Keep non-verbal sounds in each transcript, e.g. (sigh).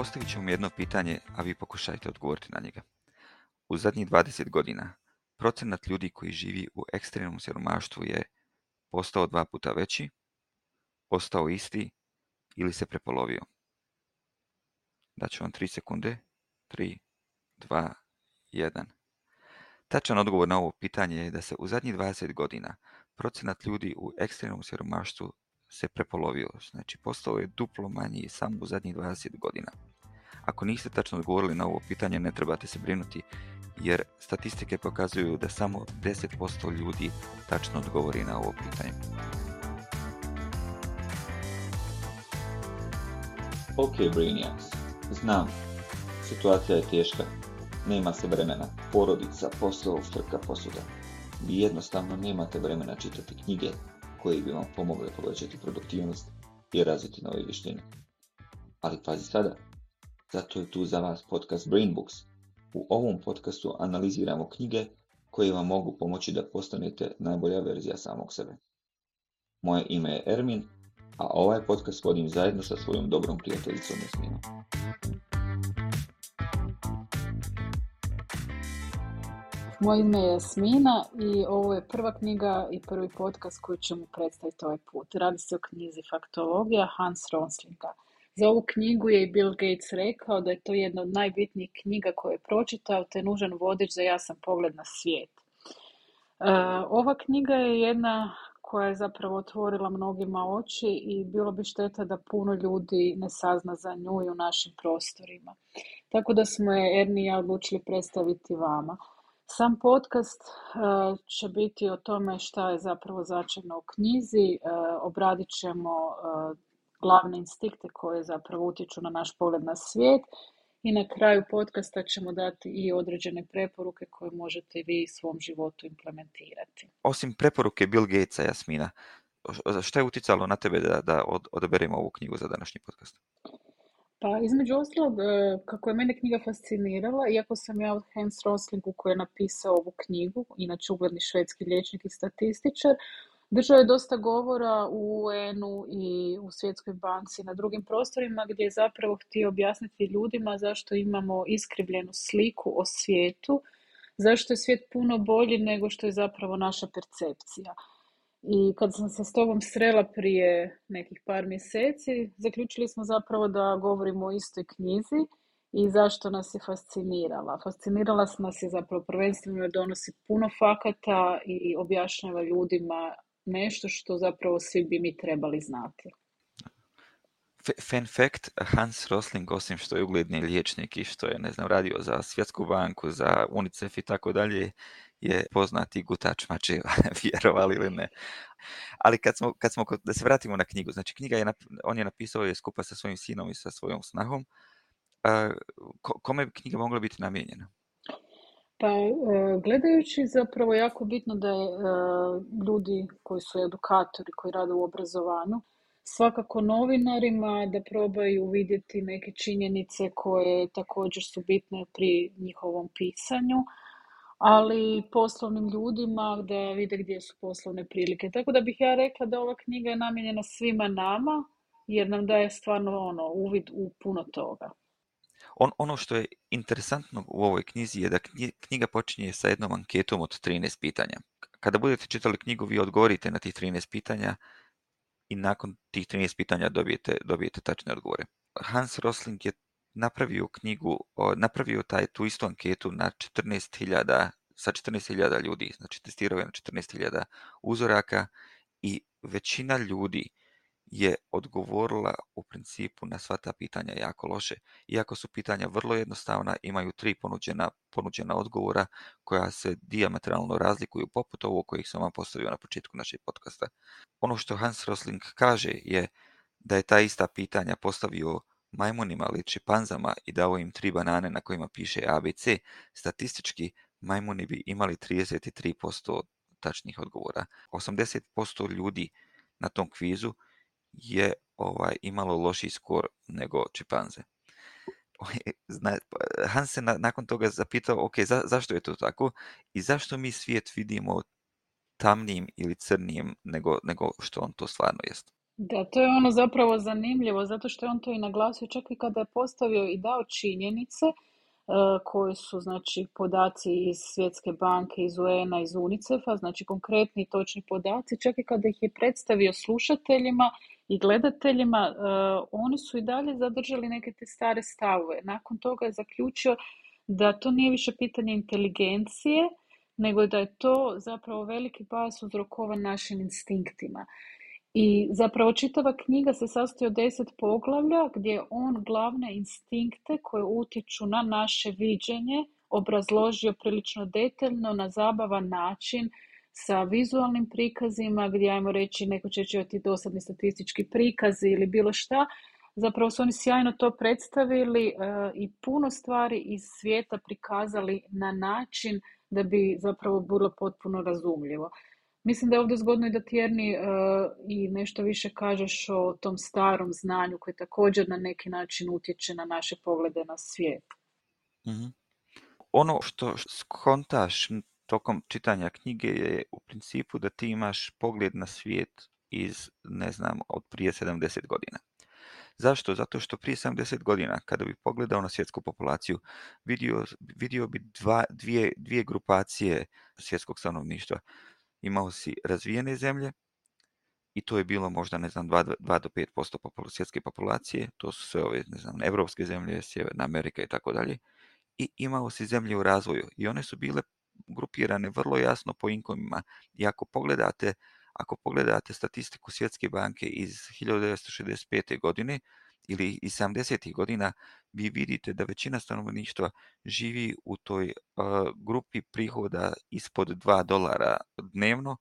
Postavit ću vam jedno pitanje, a vi pokušajte odgovoriti na njega. U zadnjih 20 godina procenat ljudi koji živi u ekstremnom siromaštvu je postao dva puta veći, ostao isti ili se prepolovio. Daću vam 3 sekunde. 3, 2, 1. Tačan odgovor na ovo pitanje je da se u zadnjih 20 godina procenat ljudi u ekstremnom siromaštvu se prepolovio, znači postao je duplo manji samo u zadnjih 20 godina. Ako niste tačno odgovorili na ovo pitanje, ne trebate se brinuti, jer statistike pokazuju da samo 10% ljudi tačno odgovori na ovo pitanje. Ok, Brainiacs, znam, situacija je teška, nema se vremena, porodica, posao, frka, posuda. Vi jednostavno nemate vremena čitati knjige, koji bi vam pomogli povećati produktivnost i razviti nove vještine. Ali pazi sada, zato je tu za vas podcast Brainbooks. U ovom podcastu analiziramo knjige koje vam mogu pomoći da postanete najbolja verzija samog sebe. Moje ime je Ermin, a ovaj podcast vodim zajedno sa svojom dobrom prijateljicom Jasminom. Moje ime je Smina, i ovo je prva knjiga i prvi podcast koji ćemo predstaviti ovaj put. Radi se o knjizi Faktologija Hans Ronslinga. Za ovu knjigu je i Bill Gates rekao da je to jedna od najbitnijih knjiga koje je pročitao te nužan vodič za jasan pogled na svijet. E, ova knjiga je jedna koja je zapravo otvorila mnogima oči i bilo bi šteta da puno ljudi ne sazna za nju i u našim prostorima. Tako da smo je Erni ja odlučili predstaviti vama. Sam podcast e, će biti o tome šta je zapravo začeno u knjizi. E, obradit ćemo e, glavne instikte koje zapravo utječu na naš pogled na svijet i na kraju podcasta ćemo dati i određene preporuke koje možete vi svom životu implementirati. Osim preporuke Bill Gatesa, Jasmina, što je utjecalo na tebe da, da odaberemo ovu knjigu za današnji podcast? Pa između ostalog, e, kako je mene knjiga fascinirala, iako sam ja od Hans Roslingu koji je napisao ovu knjigu, inače ugledni švedski liječnik i statističar, držao je dosta govora u UN-u i u Svjetskoj banci na drugim prostorima gdje je zapravo htio objasniti ljudima zašto imamo iskrivljenu sliku o svijetu, zašto je svijet puno bolji nego što je zapravo naša percepcija. I kad sam se s tobom srela prije nekih par mjeseci, zaključili smo zapravo da govorimo o istoj knjizi i zašto nas je fascinirala. Fascinirala nas je zapravo prvenstveno jer donosi puno fakata i objašnjava ljudima nešto što zapravo svi bi mi trebali znati. Fan fact, Hans Rosling, osim što je ugledni liječnik i što je, ne znam, radio za Svjetsku banku, za UNICEF i tako dalje, je poznati gutač mačeva, znači, (laughs) vjerovali ili ne. Ali kad smo, kad smo, da se vratimo na knjigu, znači knjiga je, on je napisao je skupa sa svojim sinom i sa svojom snahom. Kome bi knjiga mogla biti namijenjena? Pa e, gledajući zapravo jako bitno da e, ljudi koji su edukatori, koji rade u obrazovanju, svakako novinarima da probaju vidjeti neke činjenice koje također su bitne pri njihovom pisanju ali poslovnim ljudima da vide gdje su poslovne prilike. Tako da bih ja rekla da ova knjiga je namijenjena svima nama jer nam daje stvarno ono uvid u puno toga. On, ono što je interesantno u ovoj knjizi je da knjiga počinje sa jednom anketom od 13 pitanja. Kada budete čitali knjigu, vi odgovorite na tih 13 pitanja i nakon tih 13 pitanja dobijete, dobijete tačne odgovore. Hans Rosling je napravio knjigu, napravio taj tu istu anketu na 14.000 sa 14.000 ljudi, znači testirao je na 14.000 uzoraka i većina ljudi je odgovorila u principu na sva ta pitanja jako loše. Iako su pitanja vrlo jednostavna, imaju tri ponuđena, ponuđena odgovora koja se diametralno razlikuju poput ovo kojih sam vam postavio na početku našeg podcasta. Ono što Hans Rosling kaže je da je ta ista pitanja postavio Majmunima ili čipanzama i dao im tri banane na kojima piše ABC, statistički majmuni bi imali 33% tačnih odgovora. 80% ljudi na tom kvizu je ovaj, imalo loši skor nego čipanze. Ovaj, pa, Hans se nakon toga zapitao, ok, za, zašto je to tako i zašto mi svijet vidimo tamnijim ili crnijim nego, nego što on to stvarno jest. Da, to je ono zapravo zanimljivo, zato što je on to i naglasio čak i kada je postavio i dao činjenice e, koje su znači podaci iz Svjetske banke, iz UN-a, iz UNICEF-a, znači konkretni točni podaci, čak i kada ih je predstavio slušateljima i gledateljima, e, oni su i dalje zadržali neke te stare stavove. Nakon toga je zaključio da to nije više pitanje inteligencije, nego da je to zapravo veliki pas uzrokovan našim instinktima. I zapravo čitava knjiga se sastoji od deset poglavlja gdje on glavne instinkte koje utječu na naše viđenje obrazložio prilično detaljno na zabavan način sa vizualnim prikazima gdje ajmo reći neko će ti dosadni statistički prikazi ili bilo šta. Zapravo su oni sjajno to predstavili e, i puno stvari iz svijeta prikazali na način da bi zapravo bilo potpuno razumljivo. Mislim da je ovdje zgodno i da Tjerni e, i nešto više kažeš o tom starom znanju koje također na neki način utječe na naše poglede na svijet. Mhm. Ono što skontaš tokom čitanja knjige je u principu da ti imaš pogled na svijet iz, ne znam, od prije 70 godina. Zašto? Zato što prije 70 godina, kada bi pogledao na svjetsku populaciju, vidio, vidio bi dva, dvije, dvije grupacije svjetskog stanovništva imao si razvijene zemlje i to je bilo možda, ne znam, 2, do 5% svjetske populacije, to su sve ove, ne znam, evropske zemlje, Sjeverna Amerika i tako dalje, i imao si zemlje u razvoju i one su bile grupirane vrlo jasno po inkomima i pogledate ako pogledate statistiku Svjetske banke iz 1965. godine, ili iz 70. godina vi vidite da većina stanovništva živi u toj grupi prihoda ispod 2 dolara dnevno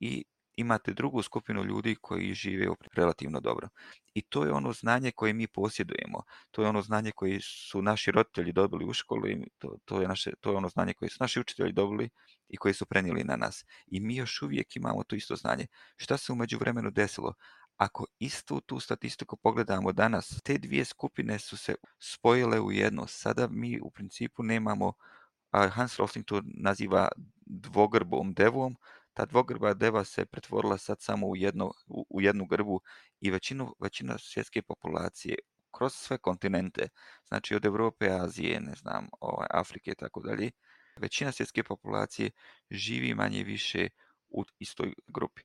i imate drugu skupinu ljudi koji žive relativno dobro. I to je ono znanje koje mi posjedujemo. To je ono znanje koje su naši roditelji dobili u školi, to, to, je, naše, to je ono znanje koje su naši učitelji dobili i koje su prenijeli na nas. I mi još uvijek imamo to isto znanje. Šta se u vremenu desilo? Ako istu tu statistiku pogledamo danas, te dvije skupine su se spojile u jedno. Sada mi u principu nemamo, Hans Rosling to naziva dvogrbom devom, ta dvogrba deva se pretvorila sad samo u, jedno, jednu grbu i većinu, većina svjetske populacije kroz sve kontinente, znači od Europe, Azije, ne znam, ovaj, Afrike i tako dalje, većina svjetske populacije živi manje više u istoj grupi.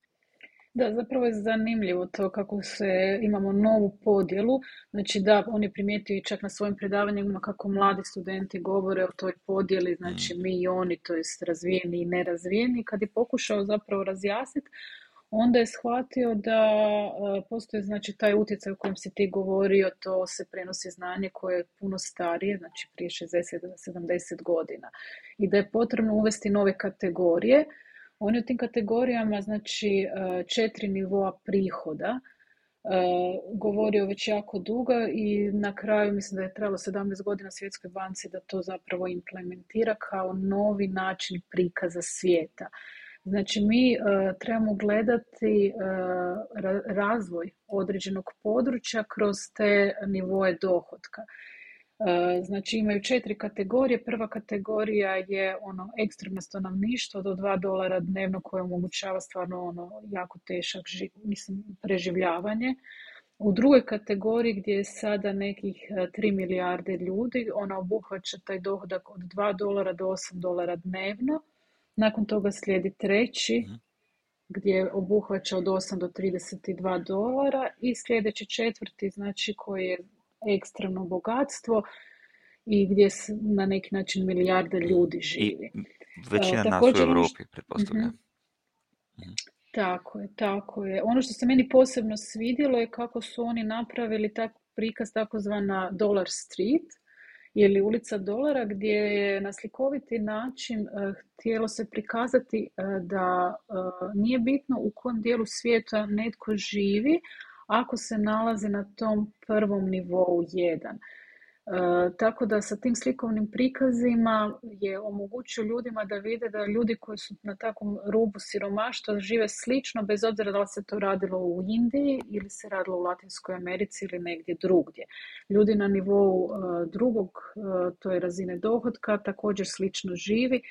Da, zapravo je zanimljivo to kako se imamo novu podjelu. Znači da, on je primijetio i čak na svojim predavanjima kako mladi studenti govore o toj podjeli, znači mm. mi i oni, to jest razvijeni i nerazvijeni. Kad je pokušao zapravo razjasniti, onda je shvatio da e, postoji znači taj utjecaj o kojem si ti govorio, to se prenosi znanje koje je puno starije, znači prije 60-70 godina. I da je potrebno uvesti nove kategorije, oni u tim kategorijama, znači e, četiri nivoa prihoda, e, govorio već jako dugo i na kraju mislim da je trebalo 17 godina Svjetskoj banci da to zapravo implementira kao novi način prikaza svijeta. Znači mi e, trebamo gledati razvoj određenog područja kroz te nivoe dohotka. E, znači imaju četiri kategorije. Prva kategorija je ono ekstremno stanovništvo do 2 dolara dnevno koje omogućava stvarno ono jako tešak mislim, preživljavanje. U drugoj kategoriji gdje je sada nekih 3 e, milijarde ljudi, ona obuhvaća taj dohodak od 2 dolara do 8 dolara dnevno. Nakon toga slijedi treći mhm. gdje obuhvaća od 8 do 32 dolara i sljedeći četvrti znači koji je ekstremno bogatstvo i gdje na neki način milijarde ljudi živi. I većina Također, nas u ono Europi, pretpostavljam. Mhm. Mhm. Tako je, tako je. Ono što se meni posebno svidjelo je kako su oni napravili tak prikaz takozvana Dollar Street, ili ulica dolara gdje je na slikoviti način e, htjelo se prikazati e, da e, nije bitno u kojem dijelu svijeta netko živi, ako se nalazi na tom prvom nivou 1. E, tako da sa tim slikovnim prikazima je omogućio ljudima da vide da ljudi koji su na takvom rubu siromaštva žive slično bez obzira da li se to radilo u Indiji ili se radilo u Latinskoj Americi ili negdje drugdje. Ljudi na nivou e, drugog, e, to je razine dohodka, također slično živi,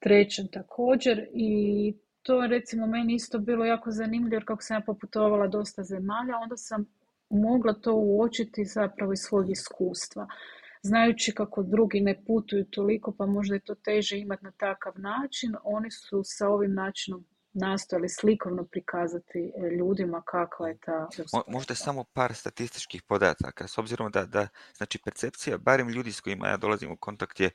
trećem također i to recimo meni isto bilo jako zanimljivo jer kako sam ja poputovala dosta zemalja, onda sam mogla to uočiti zapravo iz svog iskustva. Znajući kako drugi ne putuju toliko, pa možda je to teže imati na takav način, oni su sa ovim načinom nastojali slikovno prikazati e, ljudima kakva je ta Možda je samo par statističkih podataka, s obzirom da, da znači percepcija, barem ljudi s kojima ja dolazim u kontakt je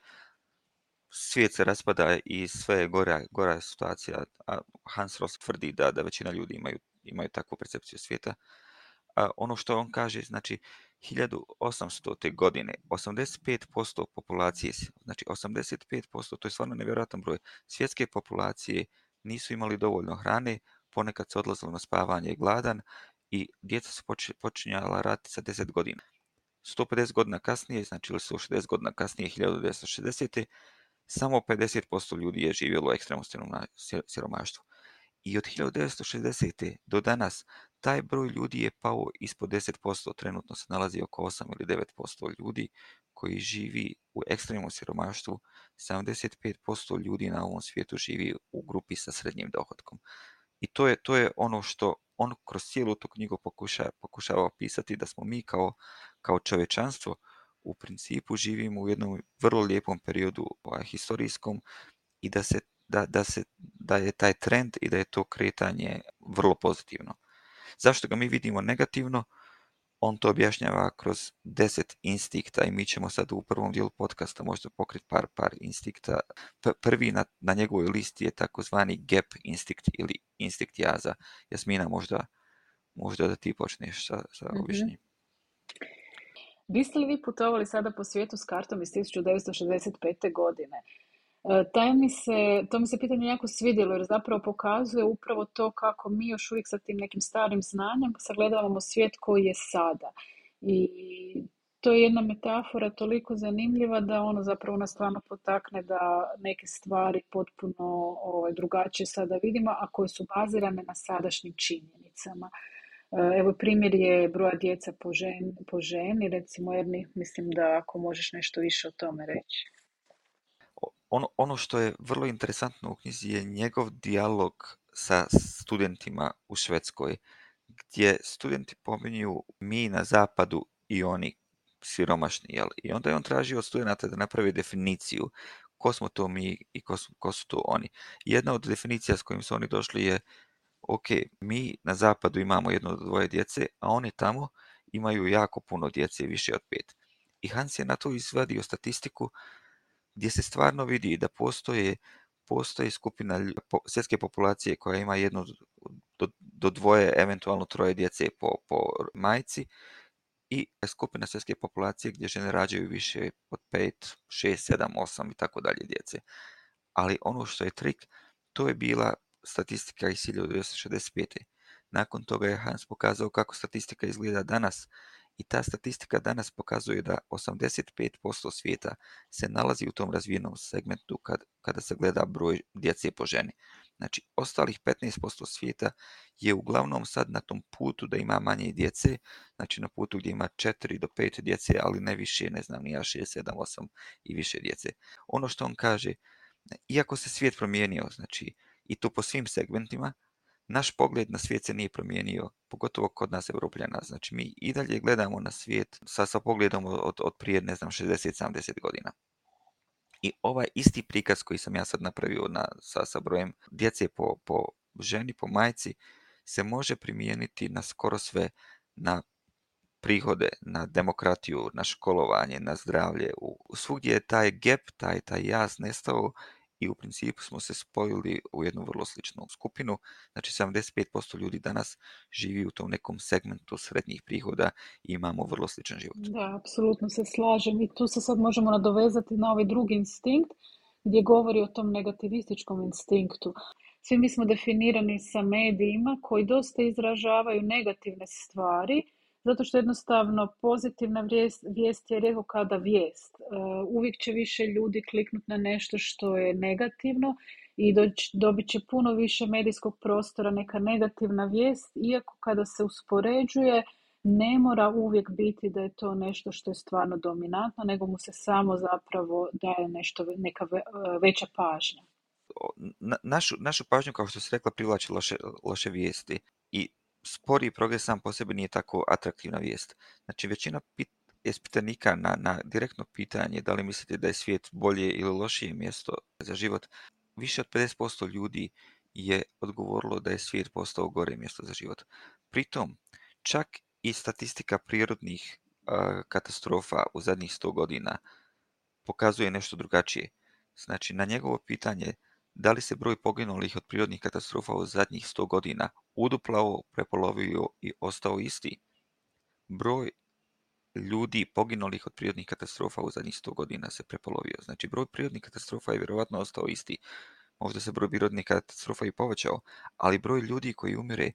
svijet se raspada i sve je gora, situacija. A Hans Ross tvrdi da, da većina ljudi imaju, imaju takvu percepciju svijeta. ono što on kaže, znači, 1800. godine 85% populacije, znači 85%, to je stvarno nevjerojatan broj, svjetske populacije nisu imali dovoljno hrane, ponekad se odlazilo na spavanje gladan i djeca su počinjala rati sa 10 godina. 150 godina kasnije, znači ili 160 godina kasnije, 1960 samo 50% ljudi je živjelo u ekstremnom siromaštvu. I od 1960. do danas taj broj ljudi je pao ispod 10%, trenutno se nalazi oko 8 ili 9% ljudi koji živi u ekstremnom siromaštvu, 75% ljudi na ovom svijetu živi u grupi sa srednjim dohodkom. I to je, to je ono što on kroz cijelu tu knjigu pokuša, pokušava opisati da smo mi kao, kao čovječanstvo u principu živimo u jednom vrlo lijepom periodu ovaj, historijskom i da se da, da, se, da je taj trend i da je to kretanje vrlo pozitivno. Zašto ga mi vidimo negativno? On to objašnjava kroz deset instikta i mi ćemo sad u prvom dijelu podcasta možda pokriti par, par instikta. prvi na, na njegovoj listi je takozvani gap instinkt ili instinkt jaza. Jasmina, možda, možda da ti počneš sa, sa mhm. Biste li vi putovali sada po svijetu s kartom iz 1965. godine? E, taj mi se, to mi se pitanje jako svidjelo jer zapravo pokazuje upravo to kako mi još uvijek sa tim nekim starim znanjem sagledavamo svijet koji je sada. I to je jedna metafora toliko zanimljiva da ono zapravo nas stvarno potakne da neke stvari potpuno ovaj, drugačije sada vidimo, a koje su bazirane na sadašnjim činjenicama. Eh, evo primjer je broja djeca po, žen, po ženi, recimo jer mislim da ako možeš nešto više o tome reći. Ono, ono što je vrlo interesantno u knjizi je njegov dijalog sa studentima u Švedskoj, gdje studenti pominju mi na zapadu i oni siromašni. Jel? I onda je on tražio od studenta da napravi definiciju ko smo to mi i ko su, ko su to oni. Jedna od definicija s kojim su oni došli je ok, mi na zapadu imamo jedno do dvoje djece, a oni tamo imaju jako puno djece, više od pet. I Hans je na to izvadio statistiku gdje se stvarno vidi da postoje, postoji skupina svjetske populacije koja ima jedno do, do dvoje, eventualno troje djece po, po majci i skupina svjetske populacije gdje žene rađaju više od pet, 6, sedam, 8 i tako dalje djece. Ali ono što je trik, to je bila statistika iz 1965. Nakon toga je Hans pokazao kako statistika izgleda danas i ta statistika danas pokazuje da 85% svijeta se nalazi u tom razvijenom segmentu kada se gleda broj djece po ženi. Znači, ostalih 15% svijeta je uglavnom sad na tom putu da ima manje djece, znači na putu gdje ima 4 do 5 djece, ali ne više, ne znam, nija 6, 7, 8 i više djece. Ono što on kaže, iako se svijet promijenio, znači, i to po svim segmentima, naš pogled na svijet se nije promijenio, pogotovo kod nas europljana. Znači mi i dalje gledamo na svijet sa, pogledom od, od prije, ne znam, 60-70 godina. I ovaj isti prikaz koji sam ja sad napravio na, sa, sa brojem djece po, po ženi, po majci, se može primijeniti na skoro sve, na prihode, na demokratiju, na školovanje, na zdravlje. U, svugdje je taj gap, taj, taj jaz nestao i u principu smo se spojili u jednu vrlo sličnu skupinu. Znači 75% ljudi danas živi u tom nekom segmentu srednjih prihoda i imamo vrlo sličan život. Da, apsolutno se slažem i tu se sad možemo nadovezati na ovaj drugi instinkt gdje govori o tom negativističkom instinktu. Svi mi smo definirani sa medijima koji dosta izražavaju negativne stvari, zato što jednostavno pozitivna vijest, vijest je rijetko kada vijest. E, uvijek će više ljudi kliknuti na nešto što je negativno i dobit će puno više medijskog prostora neka negativna vijest, iako kada se uspoređuje ne mora uvijek biti da je to nešto što je stvarno dominantno, nego mu se samo zapravo daje nešto, neka e, veća pažnja. Našu, pažnju, kao što se rekla, privlače loše, loše vijesti. I spori progres sam po sebi nije tako atraktivna vijest. Znači, većina pit, ispitanika na, na direktno pitanje da li mislite da je svijet bolje ili lošije mjesto za život, više od 50% ljudi je odgovorilo da je svijet postao gore mjesto za život. Pritom, čak i statistika prirodnih katastrofa u zadnjih 100 godina pokazuje nešto drugačije. Znači, na njegovo pitanje da li se broj poginulih od prirodnih katastrofa u zadnjih 100 godina uduplao, prepolovio i ostao isti? Broj ljudi poginulih od prirodnih katastrofa u zadnjih 100 godina se prepolovio. Znači broj prirodnih katastrofa je vjerojatno ostao isti. Možda se broj prirodnih katastrofa i povećao, ali broj ljudi koji umire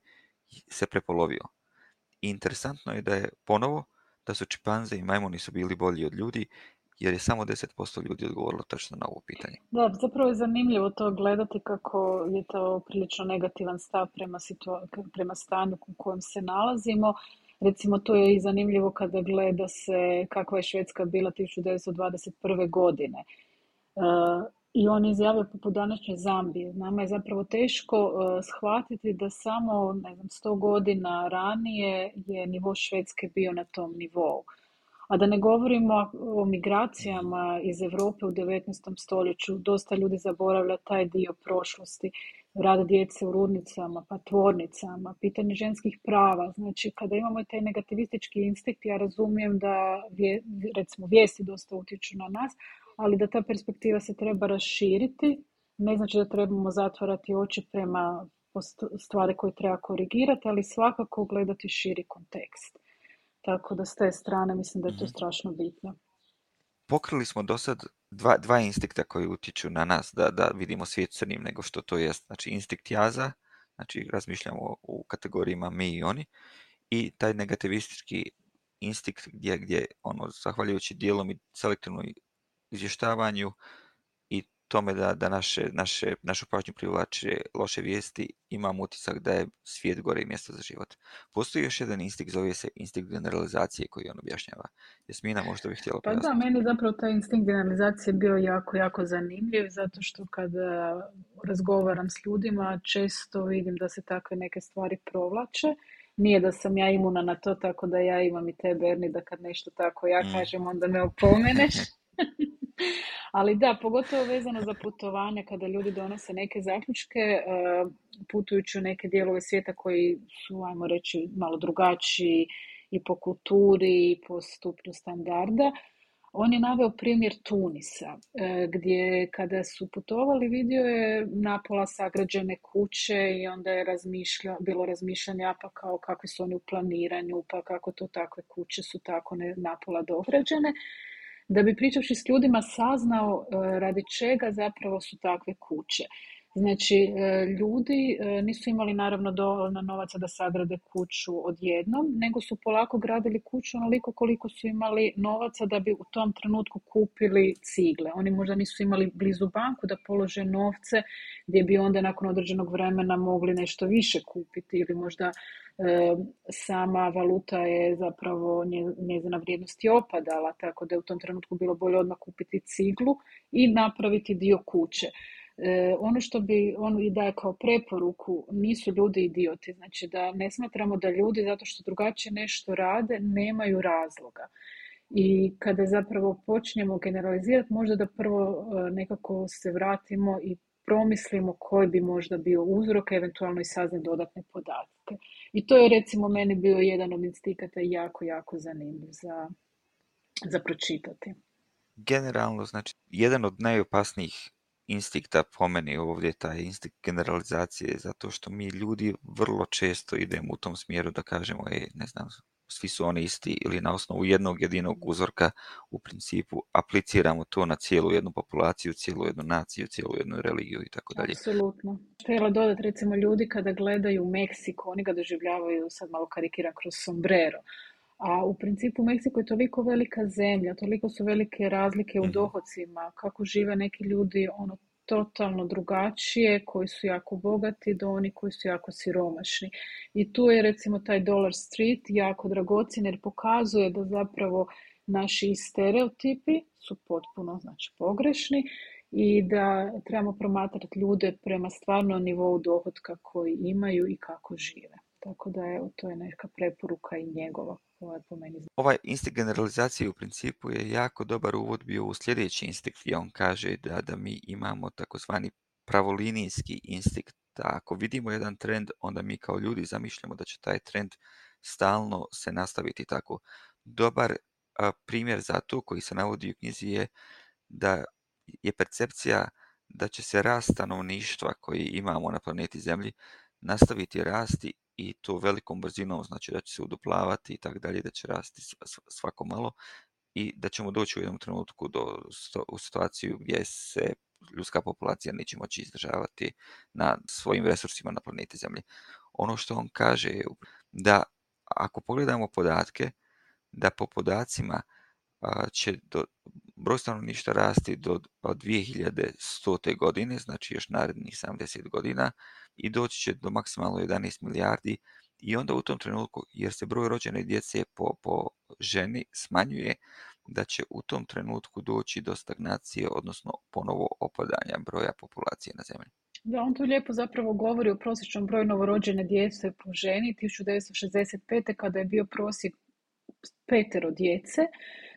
se prepolovio. interesantno je da je ponovo da su čipanze i majmoni su bili bolji od ljudi jer je samo 10% ljudi odgovorilo točno na ovo pitanje. Da, zapravo je zanimljivo to gledati kako je to prilično negativan stav prema, prema stanju u kojem se nalazimo. Recimo, to je i zanimljivo kada gleda se kakva je Švedska bila 1921. godine. E, I on izjave izjavio poput današnje Zambije. Nama je zapravo teško e, shvatiti da samo, ne znam, 100 godina ranije je nivo Švedske bio na tom nivou. A da ne govorimo o migracijama iz Europe u 19. stoljeću, dosta ljudi zaboravlja taj dio prošlosti, rada djece u rudnicama, pa tvornicama, pitanje ženskih prava. Znači, kada imamo taj negativistički instinkt, ja razumijem da, vje, recimo, vijesti dosta utječu na nas, ali da ta perspektiva se treba raširiti, ne znači da trebamo zatvarati oči prema stvari koje treba korigirati, ali svakako gledati širi kontekst. Tako da s te strane mislim da je to mhm. strašno bitno. Pokrili smo do sad dva, dva instikta koji utiču na nas da, da vidimo svijet crnim nego što to jest. Znači instinkt jaza, znači razmišljamo u kategorijima mi i oni, i taj negativistički instinkt gdje, gdje ono, zahvaljujući dijelom i selektivnom izvještavanju, tome da, da naše, naše, našu pažnju privlače loše vijesti, imam utisak da je svijet gore i mjesto za život. Postoji još jedan instinkt, zove se instinkt generalizacije koji on objašnjava. Jasmina, možda bi htjela Pa da, meni zapravo taj instinkt generalizacije bio jako, jako zanimljiv, zato što kada razgovaram s ljudima, često vidim da se takve neke stvari provlače. Nije da sam ja imuna na to, tako da ja imam i tebe, Erni, da kad nešto tako ja mm. kažem, onda me opomeneš. (laughs) (laughs) Ali da, pogotovo vezano za putovanja, kada ljudi donose neke zaključke, e, putujući u neke dijelove svijeta koji su, ajmo reći, malo drugačiji i po kulturi i po stupnju standarda, on je naveo primjer Tunisa, e, gdje kada su putovali vidio je napola sagrađene kuće i onda je bilo razmišljanja pa kao kakvi su oni u planiranju, pa kako to takve kuće su tako napola dograđene da bi pričavši s ljudima saznao e, radi čega zapravo su takve kuće. Znači, e, ljudi e, nisu imali naravno dovoljno novaca da sagrade kuću odjednom, nego su polako gradili kuću onoliko koliko su imali novaca da bi u tom trenutku kupili cigle. Oni možda nisu imali blizu banku da polože novce gdje bi onda nakon određenog vremena mogli nešto više kupiti ili možda sama valuta je zapravo, njezina vrijednost je opadala, tako da je u tom trenutku bilo bolje odmah kupiti ciglu i napraviti dio kuće. E, ono što bi on i daje kao preporuku, nisu ljudi idioti. Znači da ne smatramo da ljudi zato što drugačije nešto rade nemaju razloga. I kada zapravo počnemo generalizirati, možda da prvo e, nekako se vratimo i promislimo koji bi možda bio uzrok, eventualno i saznati dodatne podatke. I to je recimo meni bio jedan od instikata jako, jako zanimljiv za, za pročitati. Generalno, znači, jedan od najopasnijih instikta po meni ovdje taj instinkt generalizacije zato što mi ljudi vrlo često idemo u tom smjeru da kažemo ej, ne znam, svi su oni isti ili na osnovu jednog jedinog mhm. uzorka u principu apliciramo to na cijelu jednu populaciju, cijelu jednu naciju, cijelu jednu religiju i tako dalje. Apsolutno. Htjela dodati recimo ljudi kada gledaju Meksiko, oni ga doživljavaju, sad malo karikira kroz sombrero. A u principu Meksiko je toliko velika zemlja, toliko su velike razlike u mhm. dohocima, kako žive neki ljudi ono totalno drugačije, koji su jako bogati do oni koji su jako siromašni. I tu je recimo taj Dollar Street jako dragocjen jer pokazuje da zapravo naši stereotipi su potpuno znači, pogrešni i da trebamo promatrati ljude prema stvarnom nivou dohodka koji imaju i kako žive. Tako da evo, to je neka preporuka i njegova po meni Ovaj instinkt generalizacije u principu je jako dobar uvod bio u sljedeći instinkt gdje on kaže da, da mi imamo takozvani pravolinijski instinkt. Da ako vidimo jedan trend, onda mi kao ljudi zamišljamo da će taj trend stalno se nastaviti tako. Dobar primjer za to koji se navodi u knjizi je da je percepcija da će se rast stanovništva koji imamo na planeti Zemlji nastaviti rasti i to velikom brzinom, znači da će se uduplavati i tako dalje, da će rasti svako malo i da ćemo doći u jednom trenutku do, u situaciju gdje se ljudska populacija neće moći izdržavati na svojim resursima na planeti Zemlji. Ono što on kaže je da ako pogledamo podatke, da po podacima će do, broj stanovništva rasti do 2100. godine, znači još narednih 70 godina i doći će do maksimalno 11 milijardi i onda u tom trenutku, jer se broj rođene djece po, po ženi smanjuje, da će u tom trenutku doći do stagnacije, odnosno ponovo opadanja broja populacije na zemlji. Da, on tu lijepo zapravo govori o prosječnom broju novorođene djece po ženi 1965. kada je bio prosjek petero djece,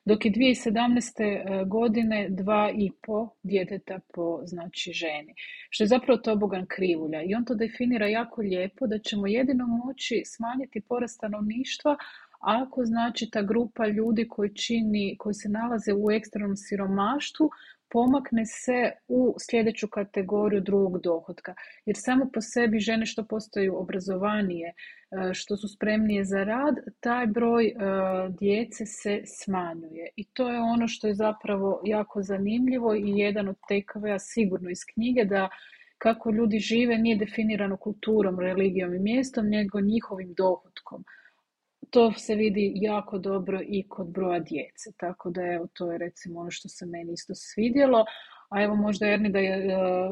dok je 2017. E, godine dva i po djeteta po znači, ženi. Što je zapravo tobogan krivulja. I on to definira jako lijepo da ćemo jedino moći smanjiti porast stanovništva ako znači ta grupa ljudi koji čini, koji se nalaze u ekstremnom siromaštvu pomakne se u sljedeću kategoriju drugog dohotka. Jer samo po sebi žene što postaju obrazovanije, e, što su spremnije za rad, taj broj e, djece se smanjuje. I to je ono što je zapravo jako zanimljivo i jedan od tekova sigurno iz knjige da kako ljudi žive nije definirano kulturom, religijom i mjestom, nego njihovim dohotkom to se vidi jako dobro i kod broja djece. Tako da evo, to je recimo ono što se meni isto svidjelo. A evo možda Erni da je, e,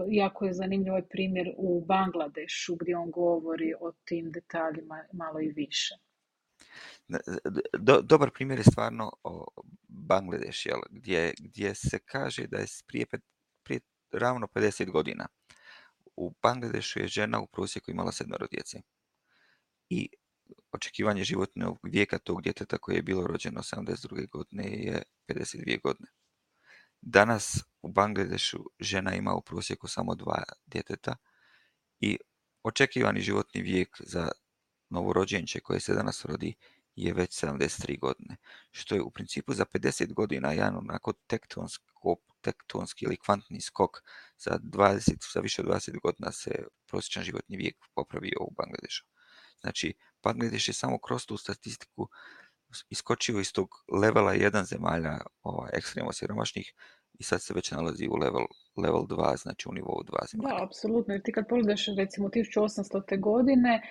jako je zanimljiv ovaj primjer u Bangladešu gdje on govori o tim detaljima malo i više. E, dobar primjer je stvarno o Bangladeš, jel? Gdje, gdje se kaže da je prije, prije ravno 50 godina u Bangladešu je žena u prosjeku imala sedmero djece. I Očekivanje životnog vijeka tog djeteta koje je bilo rođeno 72. godine je 52 godine. Danas u Bangladešu žena ima u prosjeku samo dva djeteta i očekivani životni vijek za novorođenče koje se danas rodi je već 73 godine, što je u principu za 50 godina jedan onako tektonski ili kvantni skok za, 20, više od 20 godina se prosječan životni vijek popravio u Bangladešu. Znači, Bangladeš je samo kroz tu statistiku iskočio iz tog levela jedan zemalja ovaj, ekstremno siromašnih i sad se već nalazi u level, level 2, znači u nivou 2 zemalja. Da, apsolutno. Jer ti kad pogledaš recimo 1800. godine,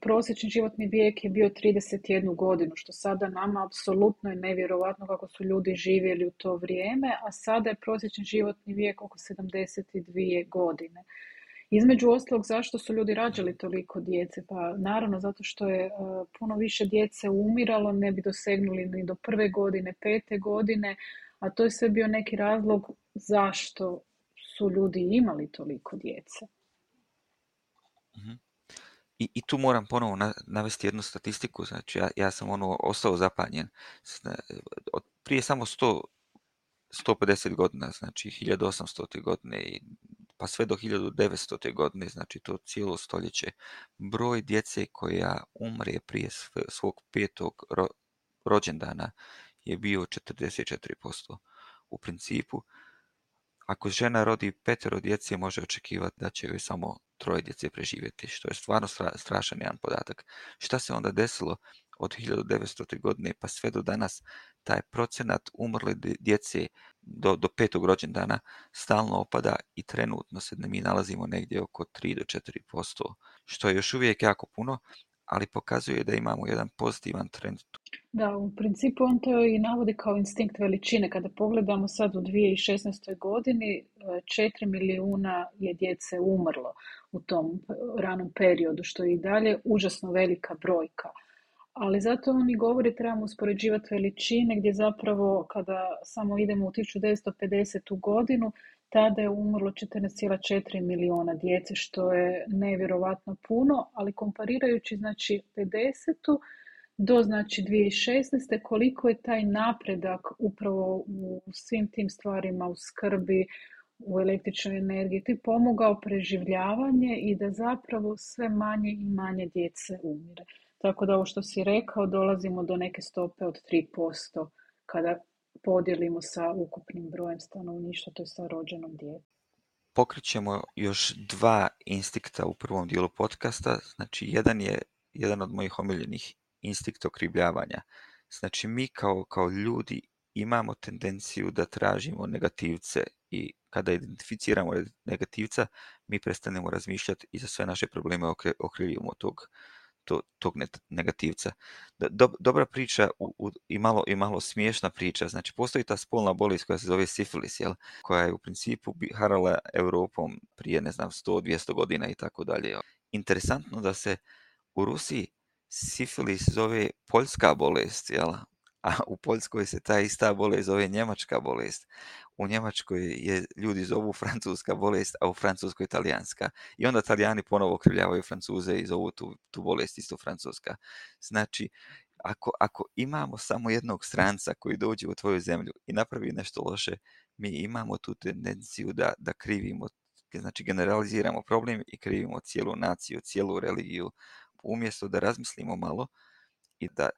prosječni životni vijek je bio 31 godinu, što sada nama apsolutno je nevjerovatno kako su ljudi živjeli u to vrijeme, a sada je prosječni životni vijek oko 72 godine. Između ostalog, zašto su ljudi rađali toliko djece? Pa naravno, zato što je e, puno više djece umiralo, ne bi dosegnuli ni do prve godine, pete godine, a to je sve bio neki razlog zašto su ljudi imali toliko djece. Mhm. I, I, tu moram ponovo navesti jednu statistiku, znači ja, ja sam ono ostao zapanjen. Od prije samo 100, 150 godina, znači 1800. godine i pa sve do 1900. godine, znači to cijelo stoljeće, broj djece koja umre prije svog petog rođendana je bio 44%. U principu, ako žena rodi petero djece, može očekivati da će joj samo troje djece preživjeti, što je stvarno strašan jedan podatak. Šta se onda desilo od 1900. godine pa sve do danas taj procenat umrli djece do, do petog rođendana stalno opada i trenutno se mi nalazimo negdje oko 3 do 4%, što je još uvijek jako puno, ali pokazuje da imamo jedan pozitivan trend. Da, u principu on to i navodi kao instinkt veličine. Kada pogledamo sad u 2016. godini, 4 milijuna je djece umrlo u tom ranom periodu, što je i dalje užasno velika brojka ali zato oni govore trebamo uspoređivati veličine gdje zapravo kada samo idemo u 1950. godinu tada je umrlo 14,4 milijuna djece što je nevjerovatno puno, ali komparirajući znači 50. do znači 2016. koliko je taj napredak upravo u svim tim stvarima u skrbi, u električnoj energiji ti pomogao preživljavanje i da zapravo sve manje i manje djece umire. Tako da ovo što si rekao, dolazimo do neke stope od 3% kada podijelimo sa ukupnim brojem stanovništva, to je sa rođenom djetetom. Pokrićemo još dva instikta u prvom dijelu podcasta. Znači, jedan je jedan od mojih omiljenih instikta okrivljavanja. Znači, mi kao, kao ljudi imamo tendenciju da tražimo negativce i kada identificiramo negativca, mi prestanemo razmišljati i za sve naše probleme okrivimo tog tog negativca. dobra priča u, i, malo, i malo smiješna priča. Znači, postoji ta spolna bolest koja se zove sifilis, jel? koja je u principu harala Europom prije, ne znam, 100-200 godina i tako dalje. Interesantno da se u Rusiji sifilis zove poljska bolest, jel? a u Poljskoj se ta ista bolest zove njemačka bolest. U Njemačkoj je ljudi zovu francuska bolest, a u Francuskoj italijanska. I onda Talijani ponovo okrivljavaju Francuze i zovu tu, tu bolest isto francuska. Znači, ako, ako imamo samo jednog stranca koji dođe u tvoju zemlju i napravi nešto loše, mi imamo tu tendenciju da, da krivimo, znači generaliziramo problem i krivimo cijelu naciju, cijelu religiju, umjesto da razmislimo malo i da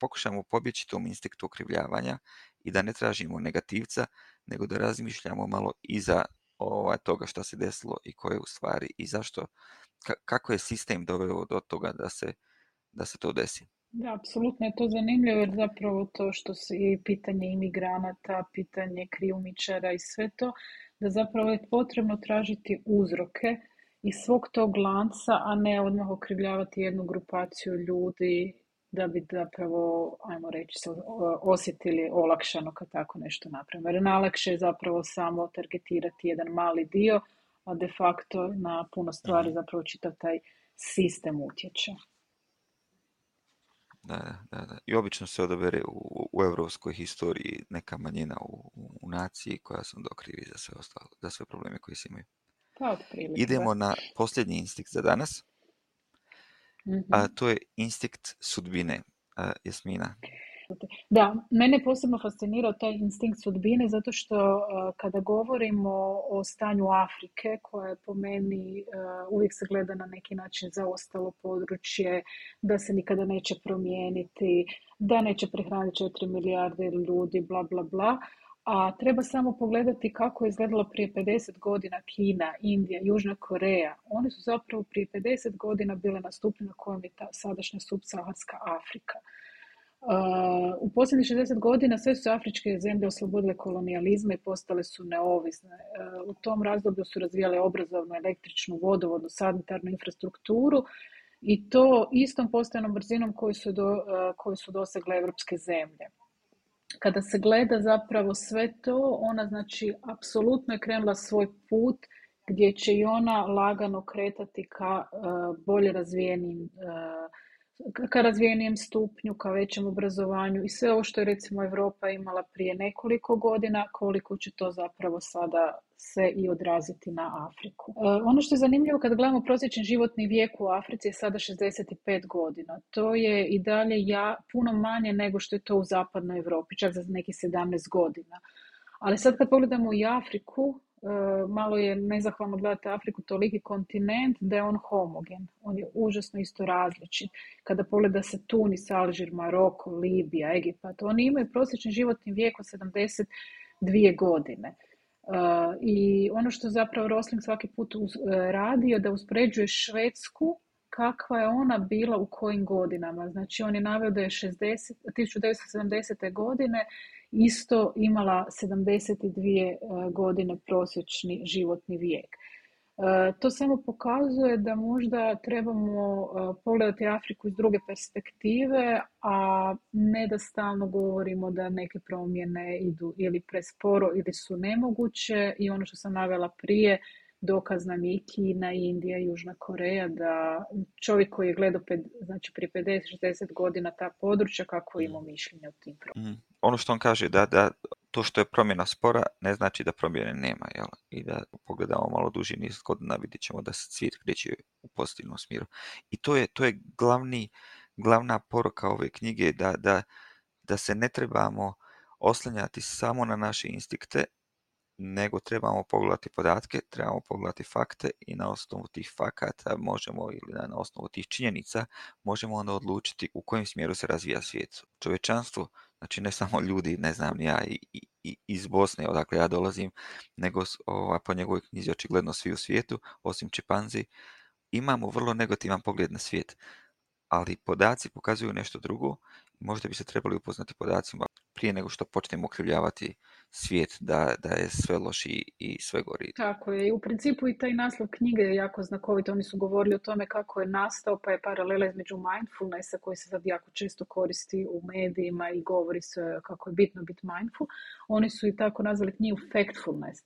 pokušamo pobjeći tom instinktu okrivljavanja i da ne tražimo negativca, nego da razmišljamo malo iza ovaj, toga što se desilo i koje u stvari i zašto, kako je sistem doveo do toga da se, da se to desi. Da, apsolutno je to zanimljivo jer zapravo to što se i pitanje imigranata, pitanje krijumičara i sve to, da zapravo je potrebno tražiti uzroke iz svog tog lanca, a ne odmah okrivljavati jednu grupaciju ljudi da bi zapravo, ajmo reći, se osjetili olakšano kad tako nešto napravimo. Jer najlakše je zapravo samo targetirati jedan mali dio, a de facto na puno stvari mhm. zapravo čitav taj sistem utječe. Da, da, da. I obično se odabere u, europskoj historiji neka manjina u, u naciji koja su dokrivi za sve ostalo, za sve probleme koji se imaju. Pa, Idemo na posljednji instinkt za danas a to je instinkt sudbine. Jasmina. Da, mene posebno fascinirao taj instinkt sudbine zato što e, kada govorimo o stanju Afrike koja je po meni e, uvijek se gleda na neki način zaostalo područje, da se nikada neće promijeniti, da neće prehraniti 4 milijarde ljudi, bla, bla, bla a treba samo pogledati kako je izgledalo prije 50 godina Kina, Indija, Južna Koreja. Oni su zapravo prije 50 godina bile na stupnju na kojem je ta sadašnja subsaharska Afrika. E, u posljednjih 60 godina sve su afričke zemlje oslobodile kolonijalizma i postale su neovisne. E, u tom razdoblju su razvijale obrazovnu, električnu, vodovodnu, sanitarnu infrastrukturu i to istom postojanom brzinom koju su, do, e, su dosegle evropske zemlje kada se gleda zapravo sve to, ona znači apsolutno je krenula svoj put gdje će i ona lagano kretati ka eh, bolje razvijenim eh, ka razvijenijem stupnju, ka većem obrazovanju i sve ovo što je recimo Europa imala prije nekoliko godina, koliko će to zapravo sada se i odraziti na Afriku. E, ono što je zanimljivo kad gledamo prosječni životni vijek u Africi je sada 65 godina. To je i dalje ja, puno manje nego što je to u zapadnoj Europi, čak za nekih 17 godina. Ali sad kad pogledamo i Afriku, Eh, malo je nezahvalno gledati Afriku toliki kontinent da je on homogen. On je užasno isto različit. Kada pogleda se Tunis, Alžir, Maroko, Libija, Egipat, oni imaju prosječni životni vijek od 72 godine. Eh, I ono što zapravo Rosling svaki put eh, radio da uspoređuje Švedsku kakva je ona bila u kojim godinama. Znači on je naveo da je 60, 1970. godine isto imala 72 e, godine prosječni životni vijek. E, to samo pokazuje da možda trebamo e, pogledati Afriku iz druge perspektive, a ne da stalno govorimo da neke promjene idu ili presporo ili su nemoguće i ono što sam navela prije, dokaz nam je i Kina, Indija, i Južna Koreja, da čovjek koji je gledao znači prije 50-60 godina ta područja, kako ima mhm. mišljenje o tim problemima. Ono što on kaže, da, da to što je promjena spora ne znači da promjene nema, I da pogledamo malo duži niz godina vidjet ćemo da se svijet kreće u pozitivnom smjeru. I to je, to je glavni, glavna poruka ove knjige, da, da, da se ne trebamo oslanjati samo na naše instikte nego trebamo pogledati podatke, trebamo pogledati fakte i na osnovu tih fakata možemo ili na osnovu tih činjenica možemo onda odlučiti u kojem smjeru se razvija svijet. Čovječanstvo, znači ne samo ljudi, ne znam ja i, iz Bosne odakle ja dolazim, nego ova, po njegovoj knjizi očigledno svi u svijetu, osim čepanzi, imamo vrlo negativan pogled na svijet. Ali podaci pokazuju nešto drugo možda bi se trebali upoznati podacima prije nego što počnemo okrivljavati svijet da, da je sve loši i sve gori. Tako je. I u principu i taj naslov knjige je jako znakovit. Oni su govorili o tome kako je nastao, pa je paralela između mindfulnessa koji se sad jako često koristi u medijima i govori se kako je bitno biti mindful. Oni su i tako nazvali knjigu factfulness eh,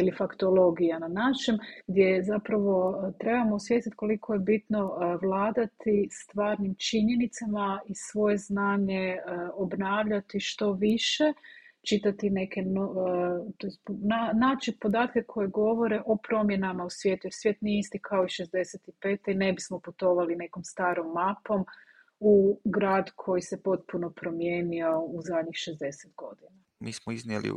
ili faktologija na našem, gdje zapravo eh, trebamo osvijestiti koliko je bitno eh, vladati stvarnim činjenicama i svoje znanje obnavljati što više čitati neke, e, na, naći podatke koje govore o promjenama u svijetu, jer svijet nije isti kao i 65. i ne bismo putovali nekom starom mapom u grad koji se potpuno promijenio u zadnjih 60 godina. Mi smo iznijeli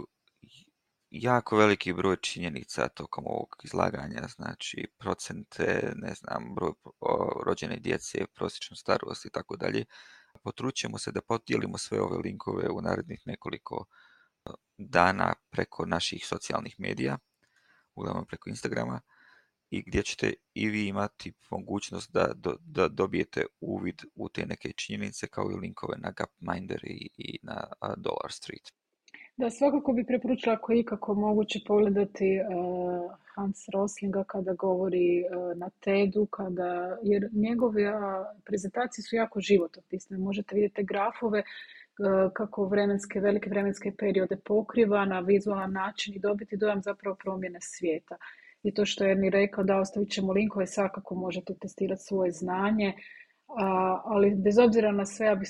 jako veliki broj činjenica tokom ovog izlaganja, znači procente, ne znam, broj rođene djece, prosječnu starost i tako dalje. Potrućemo se da podijelimo sve ove linkove u narednih nekoliko dana preko naših socijalnih medija, uglavnom preko Instagrama, i gdje ćete i vi imati mogućnost da, da dobijete uvid u te neke činjenice kao i linkove na Gapminder i, i na Dollar Street. Da, svakako bi preporučila ako je ikako moguće pogledati e, Hans Roslinga kada govori e, na ted kada, jer njegove prezentacije su jako životopisne. Možete vidjeti grafove Eh, kako vremenske, velike vremenske periode pokriva na vizualan način i dobiti dojam zapravo promjene svijeta. I to što je mi rekao da ostavit ćemo linkove, svakako možete testirati svoje znanje, ali bez obzira na sve ja bih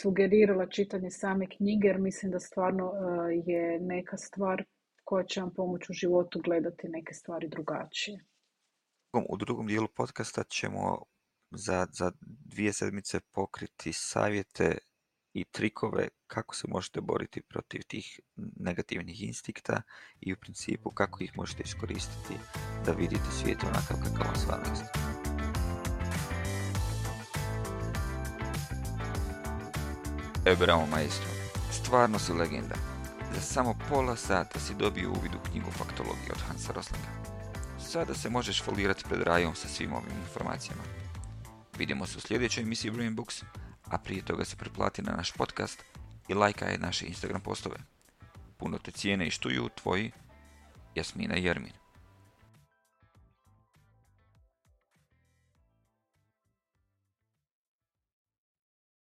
sugerirala čitanje same knjige jer mislim da stvarno eh, je neka stvar koja će vam pomoći u životu gledati neke stvari drugačije. U drugom dijelu podcasta ćemo za, za dvije sedmice pokriti savjete i trikove kako se možete boriti protiv tih negativnih instikta i u principu kako ih možete iskoristiti da vidite svijet onakav kakav vam stvarno E bravo maestro, stvarno su legenda. Za samo pola sata si dobio uvid u knjigu faktologije od Hansa Roslinga. Sada se možeš folirati pred rajom sa svim ovim informacijama. Vidimo se u sljedećoj emisiji Brain Books a prije toga se pretplati na naš podcast i lajkaj naše Instagram postove. Puno te cijene i štuju tvoji Jasmina Jermin.